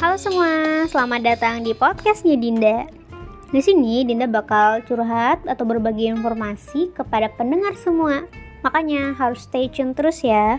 Halo semua, selamat datang di podcastnya Dinda. Di sini Dinda bakal curhat atau berbagi informasi kepada pendengar semua. Makanya harus stay tune terus ya.